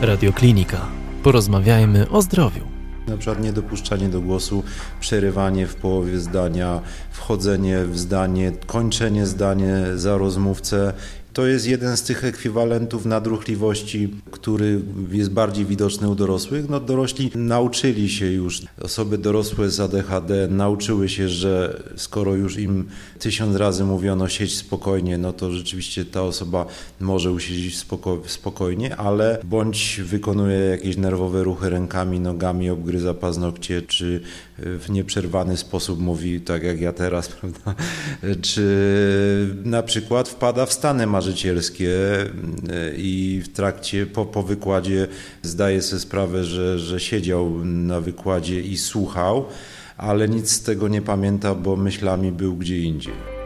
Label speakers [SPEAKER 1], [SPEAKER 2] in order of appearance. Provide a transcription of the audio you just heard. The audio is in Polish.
[SPEAKER 1] Radioklinika. Porozmawiajmy o zdrowiu.
[SPEAKER 2] Na przykład niedopuszczanie do głosu, przerywanie w połowie zdania, wchodzenie w zdanie, kończenie zdanie za rozmówcę. To jest jeden z tych ekwiwalentów nadruchliwości, który jest bardziej widoczny u dorosłych. No, dorośli nauczyli się już, osoby dorosłe z ADHD nauczyły się, że skoro już im tysiąc razy mówiono siedź spokojnie, no to rzeczywiście ta osoba może usiedzieć spoko spokojnie, ale bądź wykonuje jakieś nerwowe ruchy rękami, nogami, obgryza paznokcie, czy w nieprzerwany sposób mówi, tak jak ja teraz, prawda? czy na przykład wpada w stany marzycielskie i w trakcie, po, po wykładzie zdaje sobie sprawę, że, że siedział na wykładzie i słuchał, ale nic z tego nie pamięta, bo myślami był gdzie indziej.